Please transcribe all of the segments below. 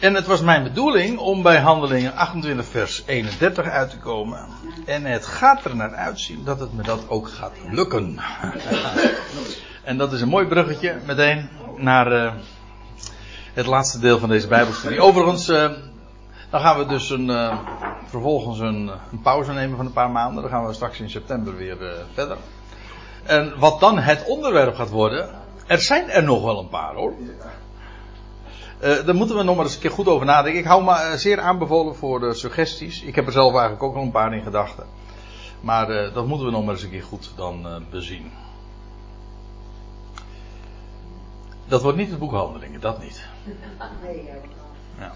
En het was mijn bedoeling om bij handelingen 28 vers 31 uit te komen. En het gaat er naar uitzien dat het me dat ook gaat lukken. en dat is een mooi bruggetje meteen naar uh, het laatste deel van deze Bijbelstudie. Overigens, uh, dan gaan we dus een, uh, vervolgens een, een, pauze nemen van een paar maanden. Dan gaan we straks in september weer verder. En wat dan het onderwerp gaat worden, er zijn er nog wel een paar hoor. Uh, daar moeten we nog maar eens een keer goed over nadenken. Ik hou me uh, zeer aanbevolen voor de suggesties. Ik heb er zelf eigenlijk ook al een paar in gedachten. Maar uh, dat moeten we nog maar eens een keer goed dan bezien. Dat wordt niet het boekhandelingen, dat niet. Ja.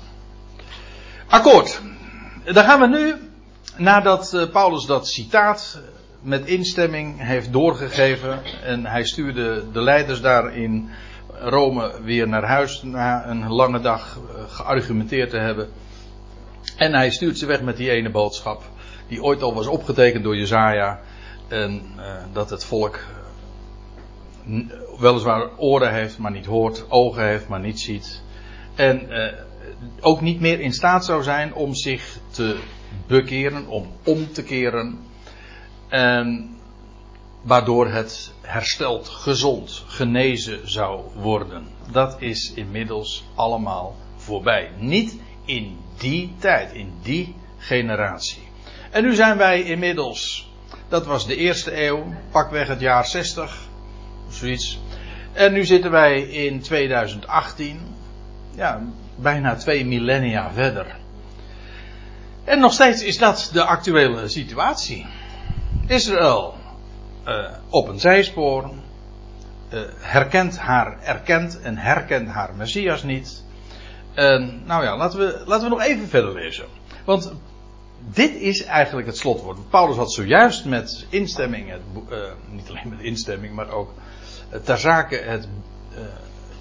Akkoord. Dan gaan we nu, nadat Paulus dat citaat met instemming heeft doorgegeven. En hij stuurde de leiders daar in Rome weer naar huis na een lange dag eh, geargumenteerd te hebben. En hij stuurt ze weg met die ene boodschap. Die ooit al was opgetekend door Jezaja. En uh, dat het volk uh, weliswaar oren heeft, maar niet hoort. Ogen heeft, maar niet ziet. En ook niet meer in staat zou zijn om zich te bekeren, om om te keren. En waardoor het hersteld, gezond, genezen zou worden. Dat is inmiddels allemaal voorbij. Niet in die tijd, in die generatie. En nu zijn wij inmiddels, dat was de eerste eeuw, pakweg het jaar 60, zoiets. En nu zitten wij in 2018, ja, bijna twee millennia verder. En nog steeds is dat de actuele situatie. Israël uh, op een zijspoor, uh, herkent haar, erkent en herkent haar Messias niet. Nou ja, laten we, laten we nog even verder lezen. Want dit is eigenlijk het slotwoord. Paulus had zojuist met instemming, het, uh, niet alleen met instemming, maar ook ter zake het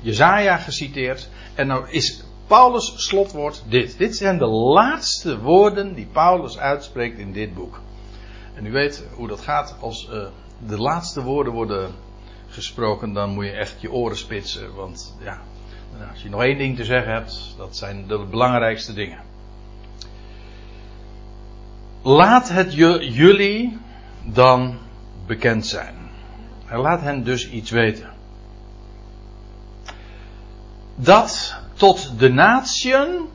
Jezaja geciteerd. En nou is Paulus slotwoord dit. Dit zijn de laatste woorden die Paulus uitspreekt in dit boek. En u weet hoe dat gaat als de laatste woorden worden gesproken, dan moet je echt je oren spitsen. Want ja, als je nog één ding te zeggen hebt, dat zijn de belangrijkste dingen. Laat het jullie dan bekend zijn. En laat hen dus iets weten. Dat tot de natieën,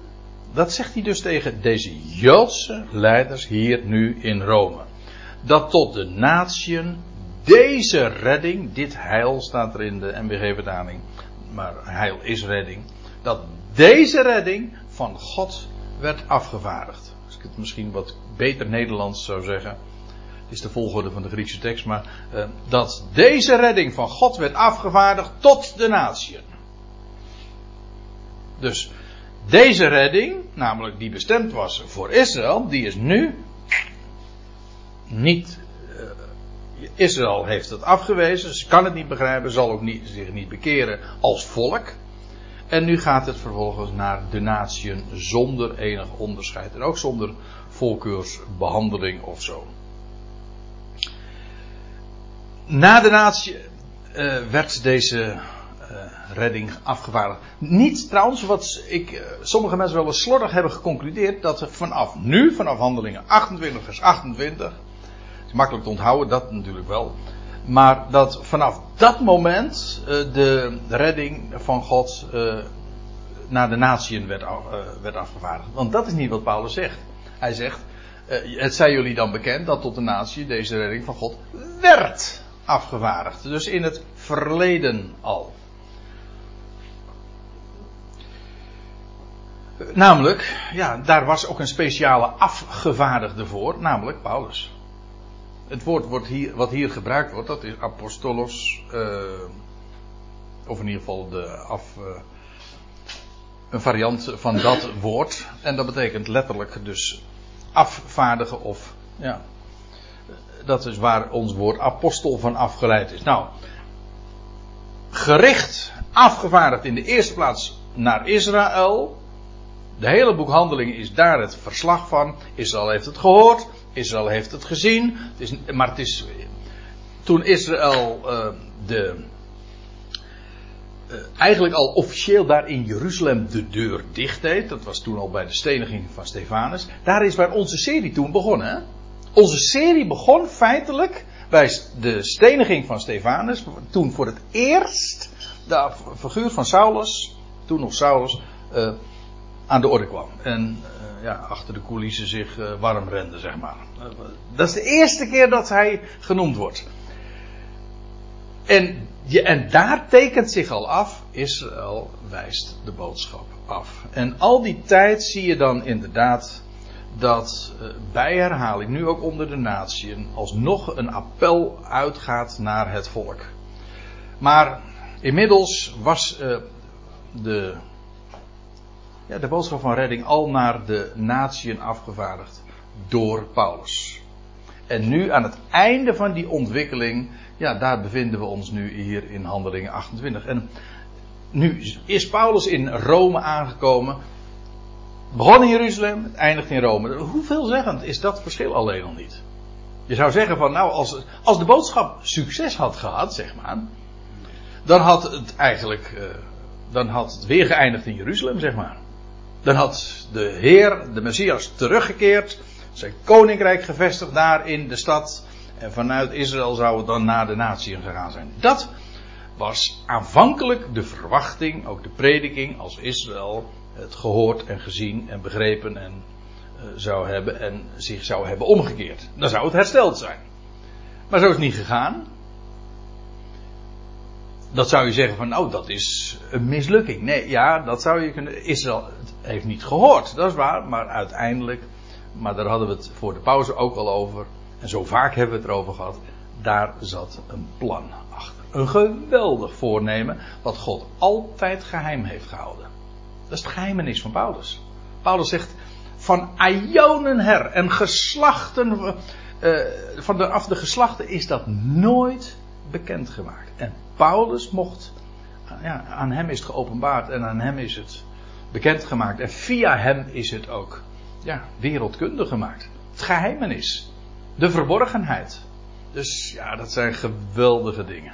dat zegt hij dus tegen deze Joodse leiders hier nu in Rome dat tot de natieën deze redding, dit heil staat er in de NBG-vertaling, maar heil is redding, dat deze redding van God werd afgevaardigd. Als ik het misschien wat beter Nederlands zou zeggen, is de volgorde van de Griekse tekst, maar uh, dat deze redding van God werd afgevaardigd tot de natieën. Dus deze redding, namelijk die bestemd was voor Israël, die is nu niet. Israël heeft het afgewezen, ze kan het niet begrijpen, zal ook niet, zich niet bekeren als volk. En nu gaat het vervolgens naar de natieën zonder enig onderscheid en ook zonder voorkeursbehandeling of zo. Na de natie uh, werd deze uh, redding afgevaardigd. Niet trouwens, wat ik, uh, sommige mensen wel eens slordig hebben geconcludeerd, dat er vanaf nu, vanaf handelingen 28 vers 28, makkelijk te onthouden, dat natuurlijk wel. Maar dat vanaf dat moment uh, de redding van God uh, naar de natieën werd, uh, werd afgevaardigd. Want dat is niet wat Paulus zegt. Hij zegt, het zij jullie dan bekend dat tot de natie deze redding van God werd afgevaardigd. Dus in het verleden al. Namelijk, ja, daar was ook een speciale afgevaardigde voor, namelijk Paulus. Het woord wordt hier, wat hier gebruikt wordt, dat is apostolos. Uh, of in ieder geval de af, uh, een variant van dat woord. En dat betekent letterlijk dus afvaardigen of. Ja, dat is waar ons woord apostel van afgeleid is. Nou, gericht, afgevaardigd in de eerste plaats naar Israël. De hele boekhandeling is daar het verslag van. Israël heeft het gehoord. Israël heeft het gezien. Het is, maar het is. Toen Israël uh, de. eigenlijk al officieel daar in Jeruzalem de deur dicht deed. Dat was toen al bij de steniging van Stefanus. Daar is waar onze serie toen begonnen. Hè? Onze serie begon feitelijk bij de steniging van Stefanus. Toen voor het eerst de figuur van Saulus, toen nog Saulus, uh, aan de orde kwam. En uh, ja, achter de coulissen zich uh, warm rende, zeg maar. dat is de eerste keer dat hij genoemd wordt. En, je, en daar tekent zich al af, Israël wijst de boodschap af. En al die tijd zie je dan inderdaad dat bij herhaling, nu ook onder de natieën, alsnog een appel uitgaat naar het volk. Maar inmiddels was de, ja, de boodschap van redding al naar de natieën afgevaardigd door Paulus. En nu aan het einde van die ontwikkeling, ja, daar bevinden we ons nu hier in Handelingen 28. En nu is Paulus in Rome aangekomen. Begon in Jeruzalem, eindigt in Rome. Hoeveelzeggend is dat verschil alleen al niet? Je zou zeggen van, nou, als, als de boodschap succes had gehad, zeg maar, dan had het eigenlijk, uh, dan had het weer geëindigd in Jeruzalem, zeg maar. Dan had de Heer, de Messias, teruggekeerd, zijn koninkrijk gevestigd daar in de stad, en vanuit Israël zou het dan naar de natie gegaan zijn. Dat was aanvankelijk de verwachting, ook de prediking, als Israël het gehoord en gezien en begrepen en uh, zou hebben en zich zou hebben omgekeerd. Dan zou het hersteld zijn. Maar zo is het niet gegaan. Dat zou je zeggen van nou dat is een mislukking. Nee, ja, dat zou je kunnen. Israël heeft niet gehoord, dat is waar. Maar uiteindelijk, maar daar hadden we het voor de pauze ook al over. En zo vaak hebben we het erover gehad. Daar zat een plan achter. Een geweldig voornemen wat God altijd geheim heeft gehouden. Dat is het geheimenis van Paulus. Paulus zegt van Ionen her en geslachten, uh, van de, de geslachten is dat nooit bekendgemaakt. En Paulus mocht, ja, aan hem is het geopenbaard en aan hem is het bekendgemaakt. En via hem is het ook ja, wereldkundig gemaakt. Het geheimenis. De verborgenheid. Dus ja, dat zijn geweldige dingen.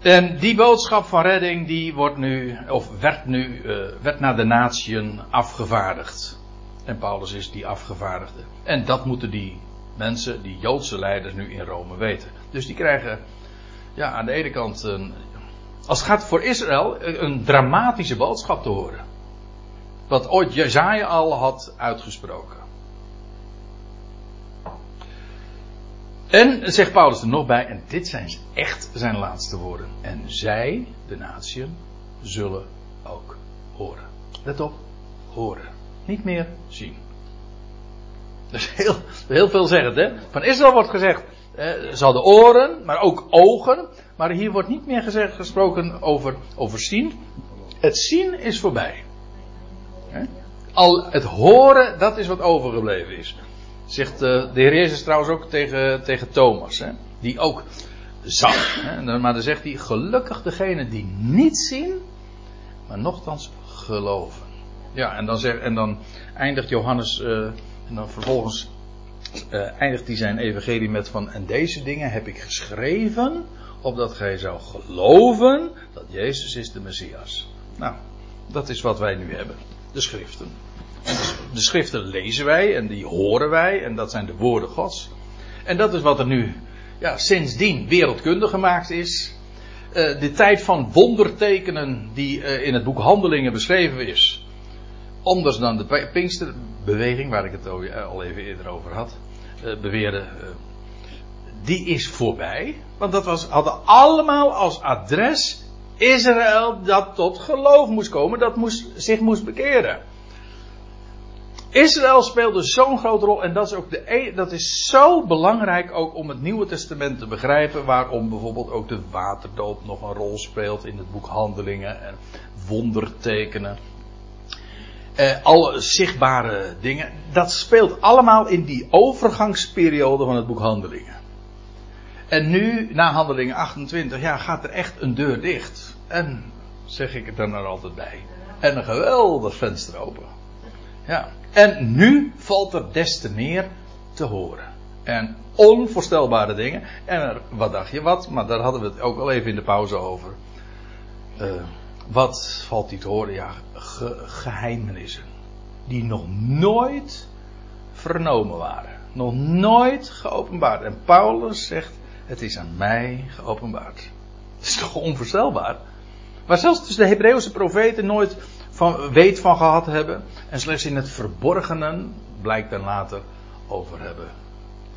En die boodschap van redding, die wordt nu, of werd nu, uh, werd naar de natieën afgevaardigd. En Paulus is die afgevaardigde. En dat moeten die mensen, die Joodse leiders, nu in Rome weten. Dus die krijgen, ja, aan de ene kant, een, als het gaat voor Israël, een dramatische boodschap te horen. Wat ooit Jezaja al had uitgesproken. En zegt Paulus er nog bij, en dit zijn echt zijn laatste woorden. En zij, de natieën, zullen ook horen. Let op, horen. Niet meer zien. Dat is heel, heel veelzeggend, hè? Van Israël wordt gezegd, eh, ze hadden oren, maar ook ogen. Maar hier wordt niet meer gezegd, gesproken over, zien. Het zien is voorbij. Al het horen, dat is wat overgebleven is. Zegt de Heer Jezus trouwens ook tegen, tegen Thomas. Hè, die ook zag. Hè, maar dan zegt hij, gelukkig degene die niet zien, maar nochtans geloven. Ja, en dan, en dan eindigt Johannes, uh, en dan vervolgens uh, eindigt hij zijn evangelie met van, en deze dingen heb ik geschreven, opdat gij zou geloven dat Jezus is de Messias. Nou, dat is wat wij nu hebben. De schriften. De schriften lezen wij en die horen wij en dat zijn de woorden Gods. En dat is wat er nu ja, sindsdien wereldkundig gemaakt is. Uh, de tijd van wondertekenen die uh, in het boek Handelingen beschreven is. Anders dan de Pinksterbeweging, waar ik het al even eerder over had, uh, beweerde. die is voorbij. Want dat was, hadden allemaal als adres Israël dat tot geloof moest komen, dat moest, zich moest bekeren. Israël speelde zo'n grote rol en dat is ook de, e- dat is zo belangrijk ook om het Nieuwe Testament te begrijpen, waarom bijvoorbeeld ook de waterdoop nog een rol speelt in het boek Handelingen en wondertekenen. Eh, alle zichtbare dingen, dat speelt allemaal in die overgangsperiode van het boek Handelingen. En nu, na Handelingen 28, ja, gaat er echt een deur dicht. En, zeg ik het er altijd bij, en een geweldig venster open. Ja. En nu valt er des te meer te horen. En onvoorstelbare dingen. En wat dacht je wat? Maar daar hadden we het ook al even in de pauze over. Uh, wat valt hier te horen? Ja, ge geheimenissen. Die nog nooit vernomen waren. Nog nooit geopenbaard. En Paulus zegt: Het is aan mij geopenbaard. Dat is toch onvoorstelbaar? Waar zelfs dus de Hebreeuwse profeten nooit van, weet van gehad hebben. En slechts in het verborgenen, blijkt dan later, over hebben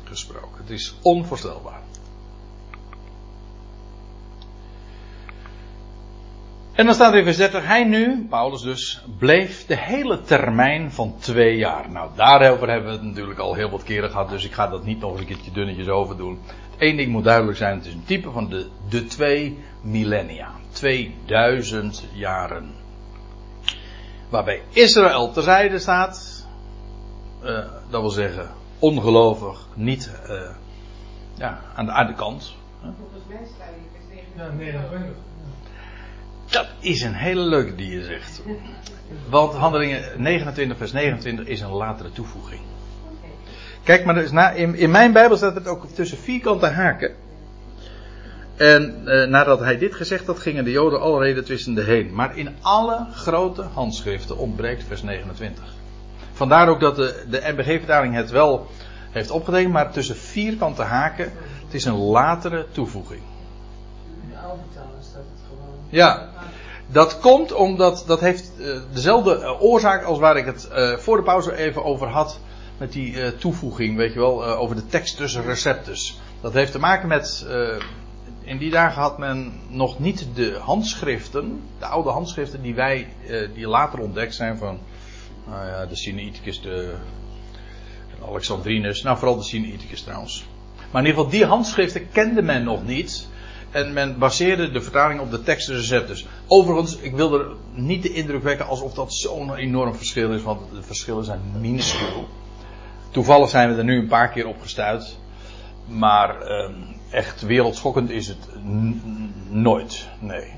gesproken. Het is onvoorstelbaar. En dan staat er in vers 30, hij nu, Paulus dus, bleef de hele termijn van twee jaar. Nou, daarover hebben we het natuurlijk al heel wat keren gehad, dus ik ga dat niet nog eens een keertje dunnetjes over doen. Eén ding moet duidelijk zijn, het is een type van de, de twee millennia. 2000 jaren. Waarbij Israël terzijde staat, uh, dat wil zeggen ongelovig, niet uh, ja, aan, de, aan de kant. Volgens mij sta je vers 29. Dat is een hele leuke die je zegt. Want handelingen 29 vers 29 is een latere toevoeging. Kijk, maar na, in, mijn Bijbel staat het ook tussen vierkante haken. En eh, nadat hij dit gezegd had, gingen de Joden alle reden twistende heen. Maar in alle grote handschriften ontbreekt vers 29. Vandaar ook dat de, de MBG-vertaling het wel heeft opgetekend, maar tussen vierkante haken. Het is een latere toevoeging. De staat het gewoon. Ja, dat komt omdat dat heeft uh, dezelfde uh, oorzaak als waar ik het uh, voor de pauze even over had. Met die toevoeging, weet je wel, over de tekst tussen receptus. Dat heeft te maken met. in die dagen had men nog niet de handschriften, de oude handschriften die wij, die later ontdekt zijn van. Nou ja, de Sinaiticus, de Alexandrinus, nou vooral de Sinaiticus trouwens. Maar in ieder geval, die handschriften kende men nog niet. En men baseerde de vertaling op de tekstreceptus. Overigens, ik wil er niet de indruk wekken alsof dat zo'n enorm verschil is, want de verschillen zijn minuscuul. Toevallig zijn we er nu een paar keer op gestuurd. Maar eh, echt wereldschokkend is het nooit. Nee.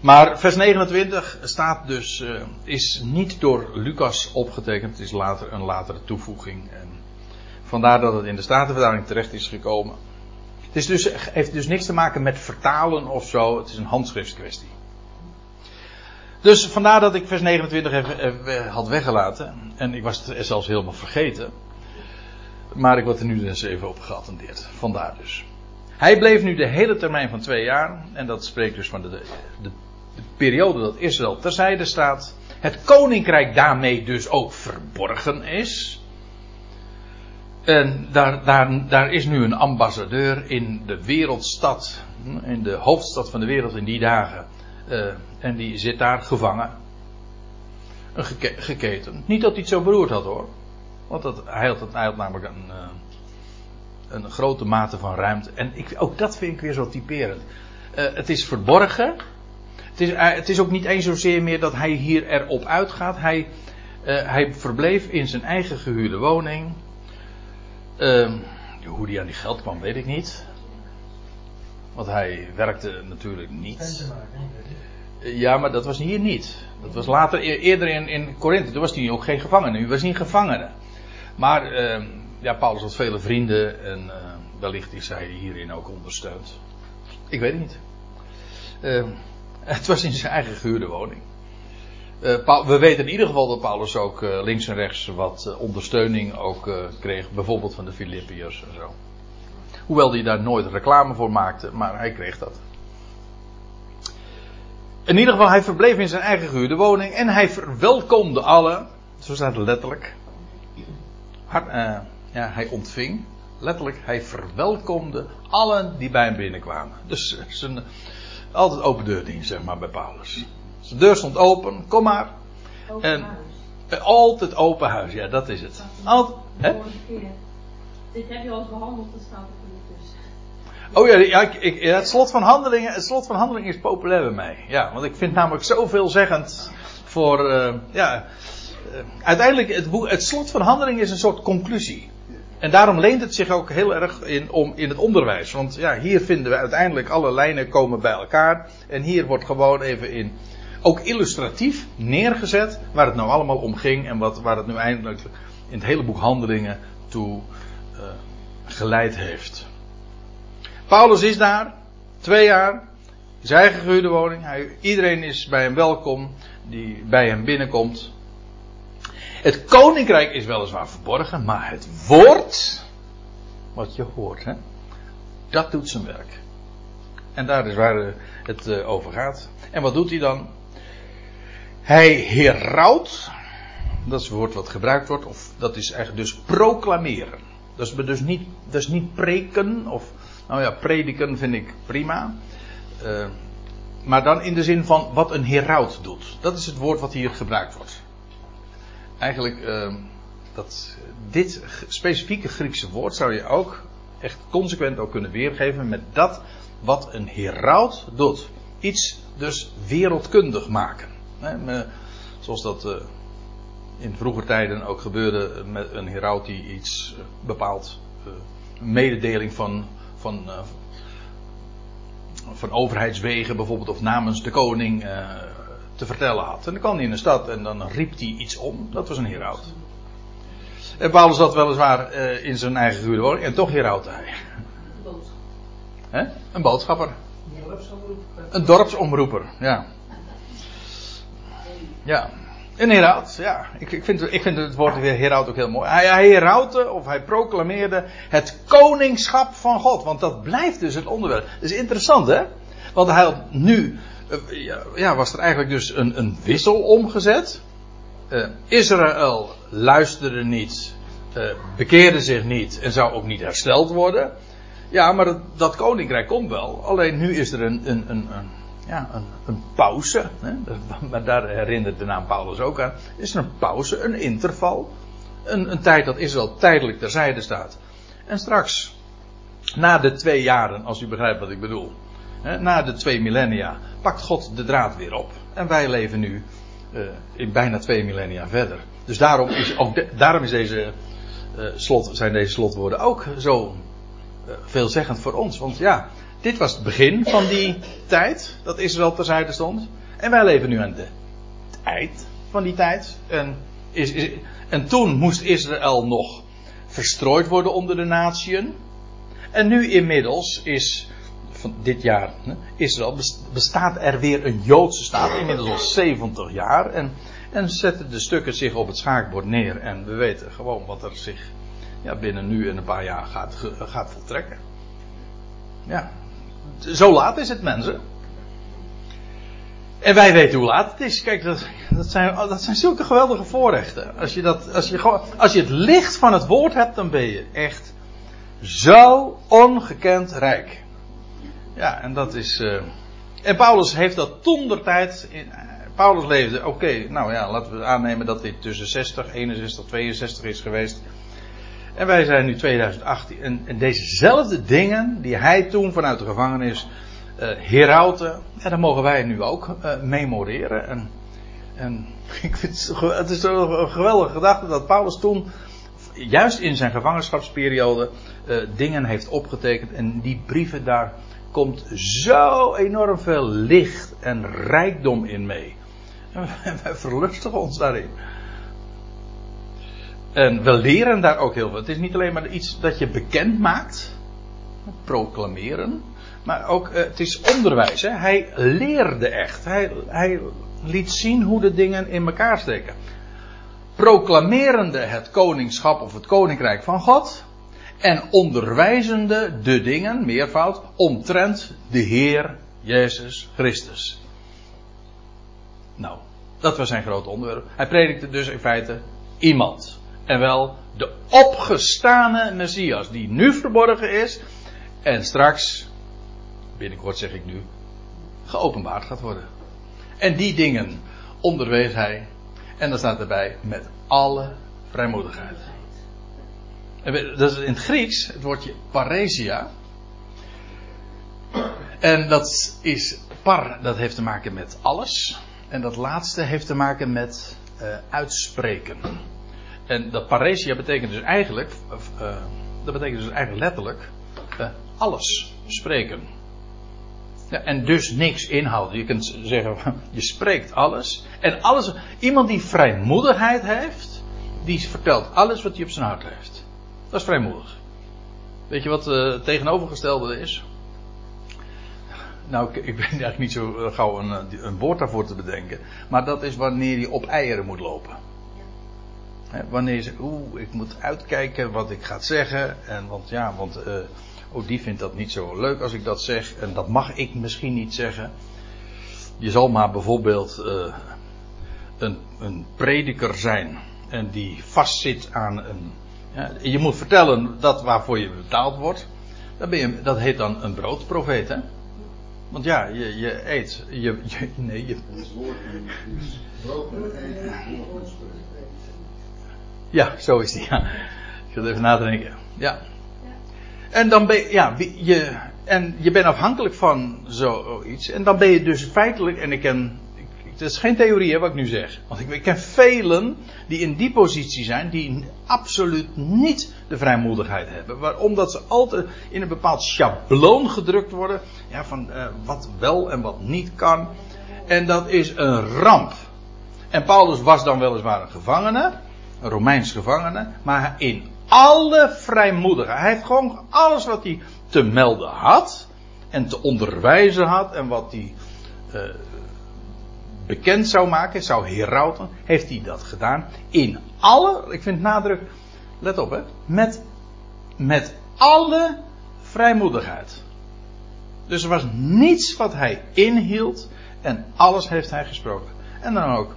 Maar vers 29 staat dus, uh, is niet door Lucas opgetekend. Het is later een latere toevoeging. En vandaar dat het in de Statenvertaling terecht is gekomen. Het is dus, heeft dus niks te maken met vertalen of zo. Het is een handschriftskwestie. Dus vandaar dat ik vers 29 even, had weggelaten. En ik was het zelfs helemaal vergeten. Maar ik word er nu dus even op geattendeerd. Vandaar dus. Hij bleef nu de hele termijn van twee jaar. En dat spreekt dus van de, de, de periode dat Israël terzijde staat. Het koninkrijk daarmee dus ook verborgen is. En daar, daar, daar is nu een ambassadeur in de wereldstad, in de hoofdstad van de wereld in die dagen. Uh, en die zit daar gevangen. Geke geketen. Niet dat hij het zo beroerd had hoor. Want dat, hij, had, namelijk een, uh, een grote mate van ruimte. En ik, ook dat vind ik weer zo typerend. Uh, het is verborgen. Het is, het is ook niet eens zozeer meer dat hij hier erop uitgaat. Hij, hij verbleef in zijn eigen gehuurde woning. Um, hoe die aan die geld kwam, weet ik niet. Want hij werkte natuurlijk niet. Ja, maar dat was hier niet. Dat was later, e- eerder in, in Korinthe. Toen was hij ook geen gevangene. Nu was hij een gevangene. Maar uh, ja, Paulus had vele vrienden. En uh, wellicht is hij hierin ook ondersteund. Ik weet het niet. Het was in zijn eigen gehuurde woning. Uh, we weten in ieder geval dat Paulus ook uh, links en rechts wat uh, ondersteuning ook kreeg, bijvoorbeeld van de Filippiërs en zo. Hoewel hij daar nooit reclame voor maakte, maar hij kreeg dat. In ieder geval, hij verbleef in zijn eigen gehuurde woning en hij verwelkomde alle, zo staat het letterlijk. Ja, hij ontving, letterlijk, hij verwelkomde allen die bij hem binnenkwamen. Dus zijn, altijd open deurdienst, zeg maar, bij Paulus. De deur stond open, kom maar. Open en, huis. Eh, altijd open huis, ja, dat is het. Altijd, hè? Dit heb je al eens behandeld, dat staat er. Oh ja, ja, ik, ik, het, slot van handelingen, het slot van handelingen is populair bij mij. Ja, want ik vind namelijk zoveel zeggend voor. Uh, ja, uh, uiteindelijk, het, boek, het slot van handelingen is een soort conclusie. En daarom leent het zich ook heel erg in, om, in het onderwijs. Want ja, hier vinden we uiteindelijk alle lijnen komen bij elkaar. En hier wordt gewoon even in ook illustratief neergezet waar het nou allemaal om ging en wat, waar het nu eindelijk in het hele boek Handelingen toe geleid heeft. Paulus is daar, twee jaar, zijn eigen woning. Hij, iedereen is bij hem welkom die bij hem binnenkomt. Het koninkrijk is weliswaar verborgen, maar het woord, wat je hoort, hè, dat doet zijn werk. En daar is waar het eh, over gaat. En wat doet hij dan? Hij herouwt, dat is het woord wat gebruikt wordt, of dat is eigenlijk dus proclameren. Dat is dus niet, dat is niet preken, of nou ja, prediken vind ik prima. Uh, maar dan in de zin van wat een heraut doet. Dat is het woord wat hier gebruikt wordt. Eigenlijk, uh, dat, dit specifieke Griekse woord zou je ook echt consequent ook kunnen weergeven met dat wat een heraut doet. Iets dus wereldkundig maken. Zoals dat uh, in vroeger tijden ook gebeurde met een heraut die iets uh, bepaalt. Uh, mededeling van, van, van overheidswegen bijvoorbeeld of namens de koning te vertellen had. En dan kwam hij in de stad en dan riep hij iets om. Dat was een heraut. En Paulus zat weliswaar in zijn eigen woning en toch heroutte hij. Een boodschapper. Een dorpsomroeper, ja. Ja. Een heraut, ja. Ik, ik, vind, ik vind het woord heraut ook heel mooi. Hij, hij herautte, of hij proclameerde het koningschap van God. Want dat blijft dus het onderwerp. Dat is interessant, hè? Want hij had nu, eh, ja, was er eigenlijk dus een, een wissel omgezet. Uh, Israël luisterde niet, uh, bekeerde zich niet en zou ook niet hersteld worden. Ja, maar dat, dat, koninkrijk komt wel. Alleen nu is er een, een, een, een ja, een, een pauze. Hè? Maar daar herinnert de naam Paulus ook aan. Is er een pauze, een interval. Een, een tijd dat Israël tijdelijk terzijde staat. En straks, na de twee jaren, als u begrijpt wat ik bedoel. Hè, na de twee millennia, pakt God de draad weer op. En wij leven nu uh, in bijna twee millennia verder. Dus daarom is, ook daarom is deze, uh, slot, zijn deze slotwoorden ook zo uh, veelzeggend voor ons. Want ja, dit was het begin van die tijd dat Israël terzijde stond. En wij leven nu aan de eind van die tijd. En, is, is, en toen moest Israël nog verstrooid worden onder de natieën. En nu inmiddels is, van dit jaar, Israël, bestaat er weer een Joodse staat. Inmiddels al 70 jaar. En, en zetten de stukken zich op het schaakbord neer. En we weten gewoon wat er zich ja, binnen nu en een paar jaar gaat, gaat voltrekken. Ja, zo laat is het, mensen. En wij weten hoe laat het is. Kijk, dat, dat, zijn, dat zijn zulke geweldige voorrechten. Als je, dat, als, je als je het licht van het woord hebt, dan ben je echt zo ongekend rijk. Ja, en dat is. Uh, en Paulus heeft dat toen der tijd. In, Paulus leefde, oké, nou ja, laten we aannemen dat dit tussen 60, 61, 62 is geweest. En wij zijn nu 2018. En, en dezezelfde dingen die hij toen vanuit de gevangenis uh, dat mogen wij nu ook uh, memoreren. En, en ik vind het, het is een geweldige gedachte dat Paulus toen, juist in zijn gevangenschapsperiode, uh, dingen heeft opgetekend. En die brieven, daar komt zo enorm veel licht en rijkdom in mee. En wij verlustigen ons daarin. En we leren daar ook heel veel. Het is niet alleen maar iets dat je bekend maakt, proclameren, maar ook uh, het is onderwijs. Hij leerde echt. Hij, hij liet zien hoe de dingen in elkaar steken. Proclamerende het koningschap of het koninkrijk van God. En onderwijzende de dingen, meervoud, omtrent de Heer Jezus Christus. Nou, dat was zijn groot onderwerp. Hij predikte dus in feite iemand. En wel de opgestane Messias, die nu verborgen is en straks, binnenkort zeg ik nu, geopenbaard gaat worden. En die dingen onderwees hij, en dan staat erbij, met alle vrijmoedigheid. En dat is in het Grieks het woordje paresia. En dat is par, dat heeft te maken met alles. En dat laatste heeft te maken met uh, uitspreken. En dat paresia betekent dus eigenlijk, uh, dat betekent dus eigenlijk letterlijk uh, alles spreken. En dus niks inhouden. Je kunt zeggen, je spreekt alles. En alles, iemand die vrijmoedigheid heeft, die vertelt alles wat hij op zijn hart heeft. Dat is vrijmoedig. Weet je wat het tegenovergestelde is? Nou, ik, ik ben eigenlijk niet zo eh, gauw een, eh, een, woord daarvoor te bedenken. Maar dat is wanneer je op eieren moet lopen. Wanneer zegt, oeh, ik moet uitkijken wat ik ga zeggen. En want ja, want uh, oh, die vindt dat niet zo leuk als ik dat zeg. En dat mag ik misschien niet zeggen. Je zal maar bijvoorbeeld uh, een, een prediker zijn. En die vastzit aan een. Je moet vertellen dat waarvoor je betaald wordt. Dat, ben je, dat heet dan een broodprofeet, hè? Want ja, je, je eet. Je, je, nee, je. Ja, zo is die. Ja. Ik wil even nadenken. Ja. En dan ben je, ja, je, en je bent afhankelijk van zoiets. En dan ben je dus feitelijk, en ik ken het is geen theorie hè, wat ik nu zeg. Want ik, ik ken velen die in die positie zijn, die absoluut niet de vrijmoedigheid hebben. Waarom? Omdat ze altijd in een bepaald schabloon gedrukt worden. Ja, van uh, wat wel en wat niet kan. En dat is een ramp. En Paulus was dan weliswaar een gevangene, Romeins gevangene, maar in alle vrijmoedigheid. Hij heeft gewoon alles wat hij te melden had en te onderwijzen had en wat hij uh, bekend zou maken, zou herauten, heeft hij dat gedaan. In alle, ik vind nadruk, let op hè, met, met alle vrijmoedigheid. Dus er was niets wat hij inhield en alles heeft hij gesproken. En dan ook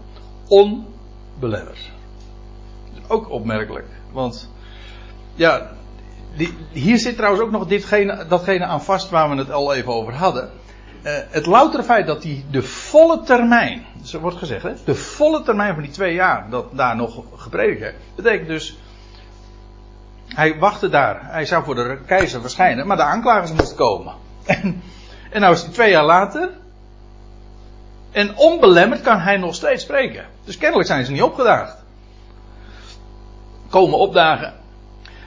onbelemmerd. Ook opmerkelijk, want ja, hier zit trouwens ook nog ditgene, datgene aan vast waar we het al even over hadden. Uh, het loutere feit dat hij de volle termijn, zo wordt gezegd, hè, de volle termijn van die twee jaar dat daar nog gepredikt betekent dus, hij wachtte daar, hij zou voor de keizer verschijnen, maar de aanklagers moesten komen. En, en nou is hij twee jaar later, en onbelemmerd kan hij nog steeds spreken. Dus kennelijk zijn ze niet opgedaagd. Komen opdagen,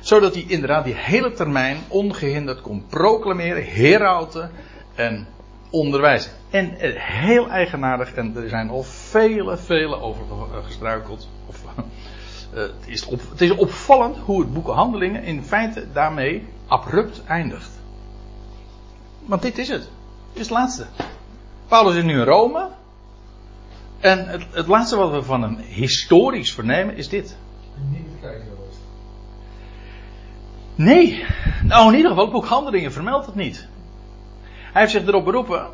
zodat hij inderdaad die hele termijn ongehinderd kon proclameren, herauten en onderwijzen. En eh, heel eigenaardig, en er zijn al vele, vele over gestruikeld. Of, uh, het, is het is opvallend hoe het boek Handelingen in feite daarmee abrupt eindigt. Want dit is het. Dit is het laatste. Paulus is nu in Rome. En het, het laatste wat we van hem historisch vernemen is dit. Niet Nee. Nou, in ieder geval, het boek Handelingen vermeldt het niet. Hij heeft zich erop beroepen.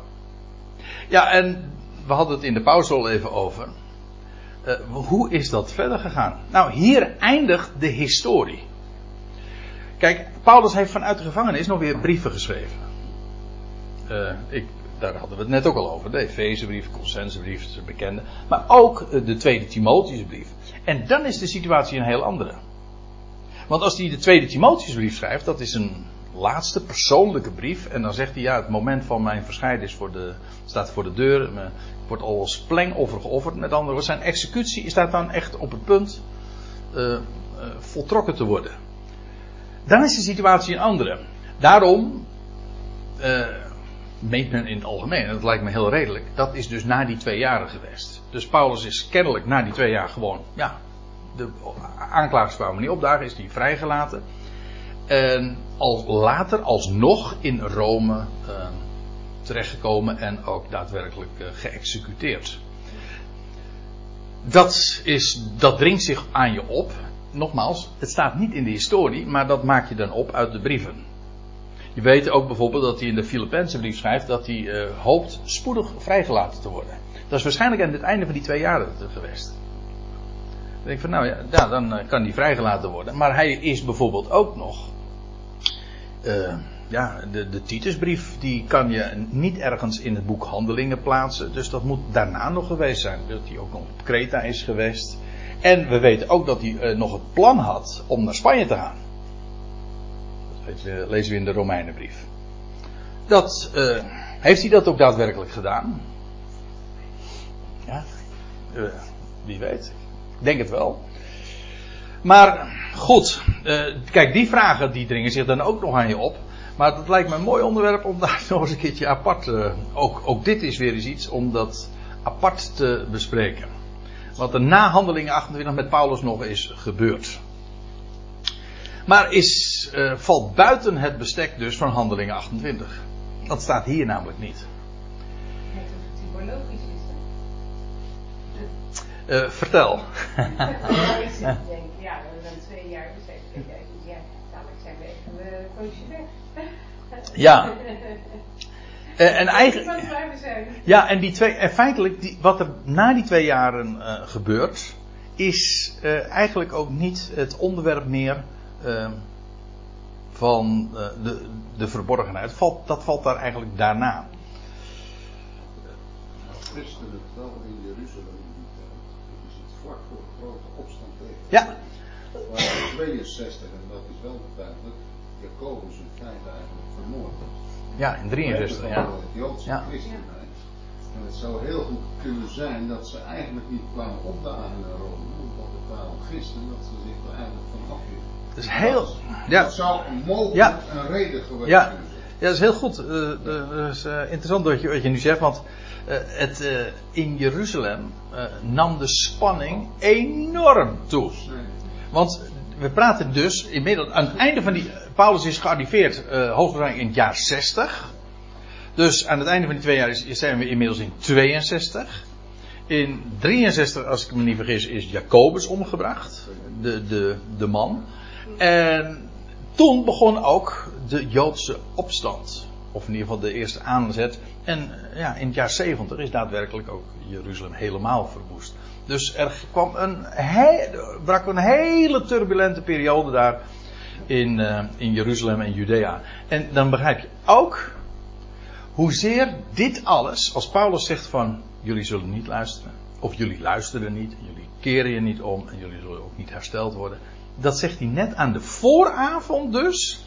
Ja, en we hadden het in de pauze al even over. Uh, hoe is dat verder gegaan? Nou, hier eindigt de historie. Kijk, Paulus heeft vanuit de gevangenis nog weer brieven geschreven. Uh, ik, daar hadden we het net ook al over. De Efezebrief, de Colossensebrief, de bekende. Maar ook uh, de tweede Timotheusbrief. En dan is de situatie een heel andere. Want als hij de tweede Timotheusbrief schrijft, dat is een laatste persoonlijke brief. En dan zegt hij, ja, het moment van mijn verschijnen is voor de, staat voor de deur. Ik wordt al als plengoffer geofferd. Met andere woorden, zijn executie staat dan echt op het punt uh, voltrokken te worden. Dan is de situatie een andere. Daarom meent men in het algemeen, en dat lijkt me heel redelijk, dat is dus na die twee jaren geweest. Dus Paulus is kennelijk na die twee jaar gewoon, ja, de aanklagers kwamen niet opdagen, is hij vrijgelaten. En al later alsnog in Rome uh, terechtgekomen en ook daadwerkelijk uh, geëxecuteerd. Dat, is, dat dringt zich aan je op. Nogmaals, het staat niet in de historie, maar dat maak je dan op uit de brieven. Je weet ook bijvoorbeeld dat hij in de Filipijnse brief schrijft dat hij uh, hoopt spoedig vrijgelaten te worden. Dat is waarschijnlijk aan het einde van die twee jaren geweest. Dan denk ik van nou ja, dan kan hij vrijgelaten worden. Maar hij is bijvoorbeeld ook nog uh, ja, de, de Titusbrief die kan je niet ergens in het boek Handelingen plaatsen. Dus dat moet daarna nog geweest zijn. Dat hij ook nog op Kreta is geweest. En we weten ook dat hij nog het plan had om naar Spanje te gaan. Dat lezen we in de Romeinenbrief. Dat, uh, heeft hij dat ook daadwerkelijk gedaan? Ja, wie weet. Ik denk het wel. Maar goed, uh, kijk, die vragen die dringen zich dan ook nog aan je op. Maar dat lijkt me een mooi onderwerp om daar nog eens een keertje apart. Ook, ook dit is weer eens iets om dat apart te bespreken. Wat er na handelingen 28 met Paulus nog is gebeurd. Maar is, uh, valt buiten het bestek dus van handelingen 28. Dat staat hier namelijk niet. Is, hè? Uh, vertel. ja, we hebben dan twee jaar gezegd. Ja, dadelijk zijn we even een poosje weg. Ja. Uh, en eigenlijk. Ja, en die twee, en feitelijk, die, wat er na die twee jaren uh, gebeurt, is eigenlijk ook niet het onderwerp meer van de, de verborgenheid. Valt, dat valt daar eigenlijk daarna. Christenen wel in Jeruzalem in die tijd. Dat is het vlak voor de grote opstand tegen. Ja. Maar in 62, en dat is wel duidelijk, Jacobus in feite eigenlijk vermoord. Ja, in 63, ja. Het ja. christenheid. En het zou heel goed kunnen zijn dat ze eigenlijk niet kwamen opdagen naar Rome, omdat er kwamen christen, dat ze zich er eigenlijk van afhielden. Dat is heel. Ja. Dat zou mogelijk Ja. een reden geweest Ja. kunnen zijn. Ja, dat is heel goed. Eh, eh, dat is eh, interessant wat je, wat je nu zegt, want het, in Jeruzalem nam de spanning enorm toe. Want we praten dus inmiddels aan het einde van die. Paulus is gearriveerd hoogstwaarschijnlijk in het jaar 60. Dus aan het einde van die twee jaar zijn we inmiddels in 62. In 63, als ik me niet vergis, is Jacobus omgebracht. De, de, de man. En toen begon ook de Joodse opstand. Of in ieder geval de eerste aanzet. En ja, in het jaar 70 is daadwerkelijk ook Jeruzalem helemaal verwoest. Dus er kwam een, brak een hele turbulente periode daar in, eh, in Jeruzalem en Judea. En dan begrijp je ook hoezeer dit alles, als Paulus zegt van jullie zullen niet luisteren, of jullie luisteren niet, jullie keren je niet om en jullie zullen ook niet hersteld worden. Dat zegt hij net aan de vooravond dus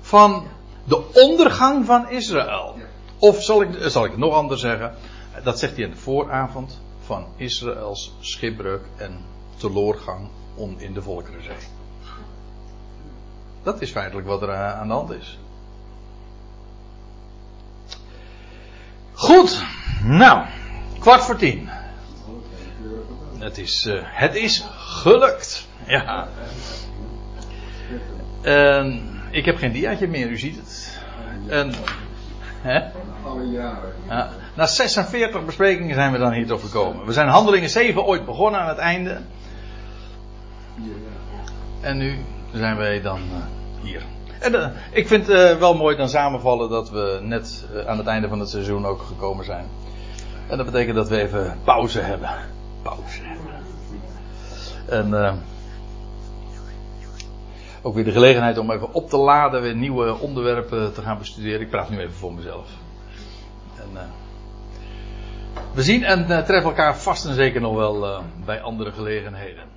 van de ondergang van Israël. Of zal ik, zal ik het nog anders zeggen? Dat zegt hij aan de vooravond van Israëls schipbreuk en teloorgang om in de Volkerenzee. Dat is feitelijk wat er eh, aan de hand is. Goed, nou, kwart voor tien. Het is, uh, het is gelukt. Ja. En ik heb geen diaatje meer, u ziet het. En, hè? Na 46 besprekingen zijn we dan hier toch gekomen. We zijn handelingen 7 ooit begonnen aan het einde. En nu zijn wij dan uh, hier. En uh, ik vind het wel mooi dan samenvallen dat we net aan het einde van het seizoen ook gekomen zijn. En dat betekent dat we even pauze hebben. Pauze hebben. En ook weer de gelegenheid om even op te laden, weer nieuwe onderwerpen te gaan bestuderen. Ik praat nu even voor mezelf. En, we zien en treffen elkaar vast en zeker nog wel bij andere gelegenheden.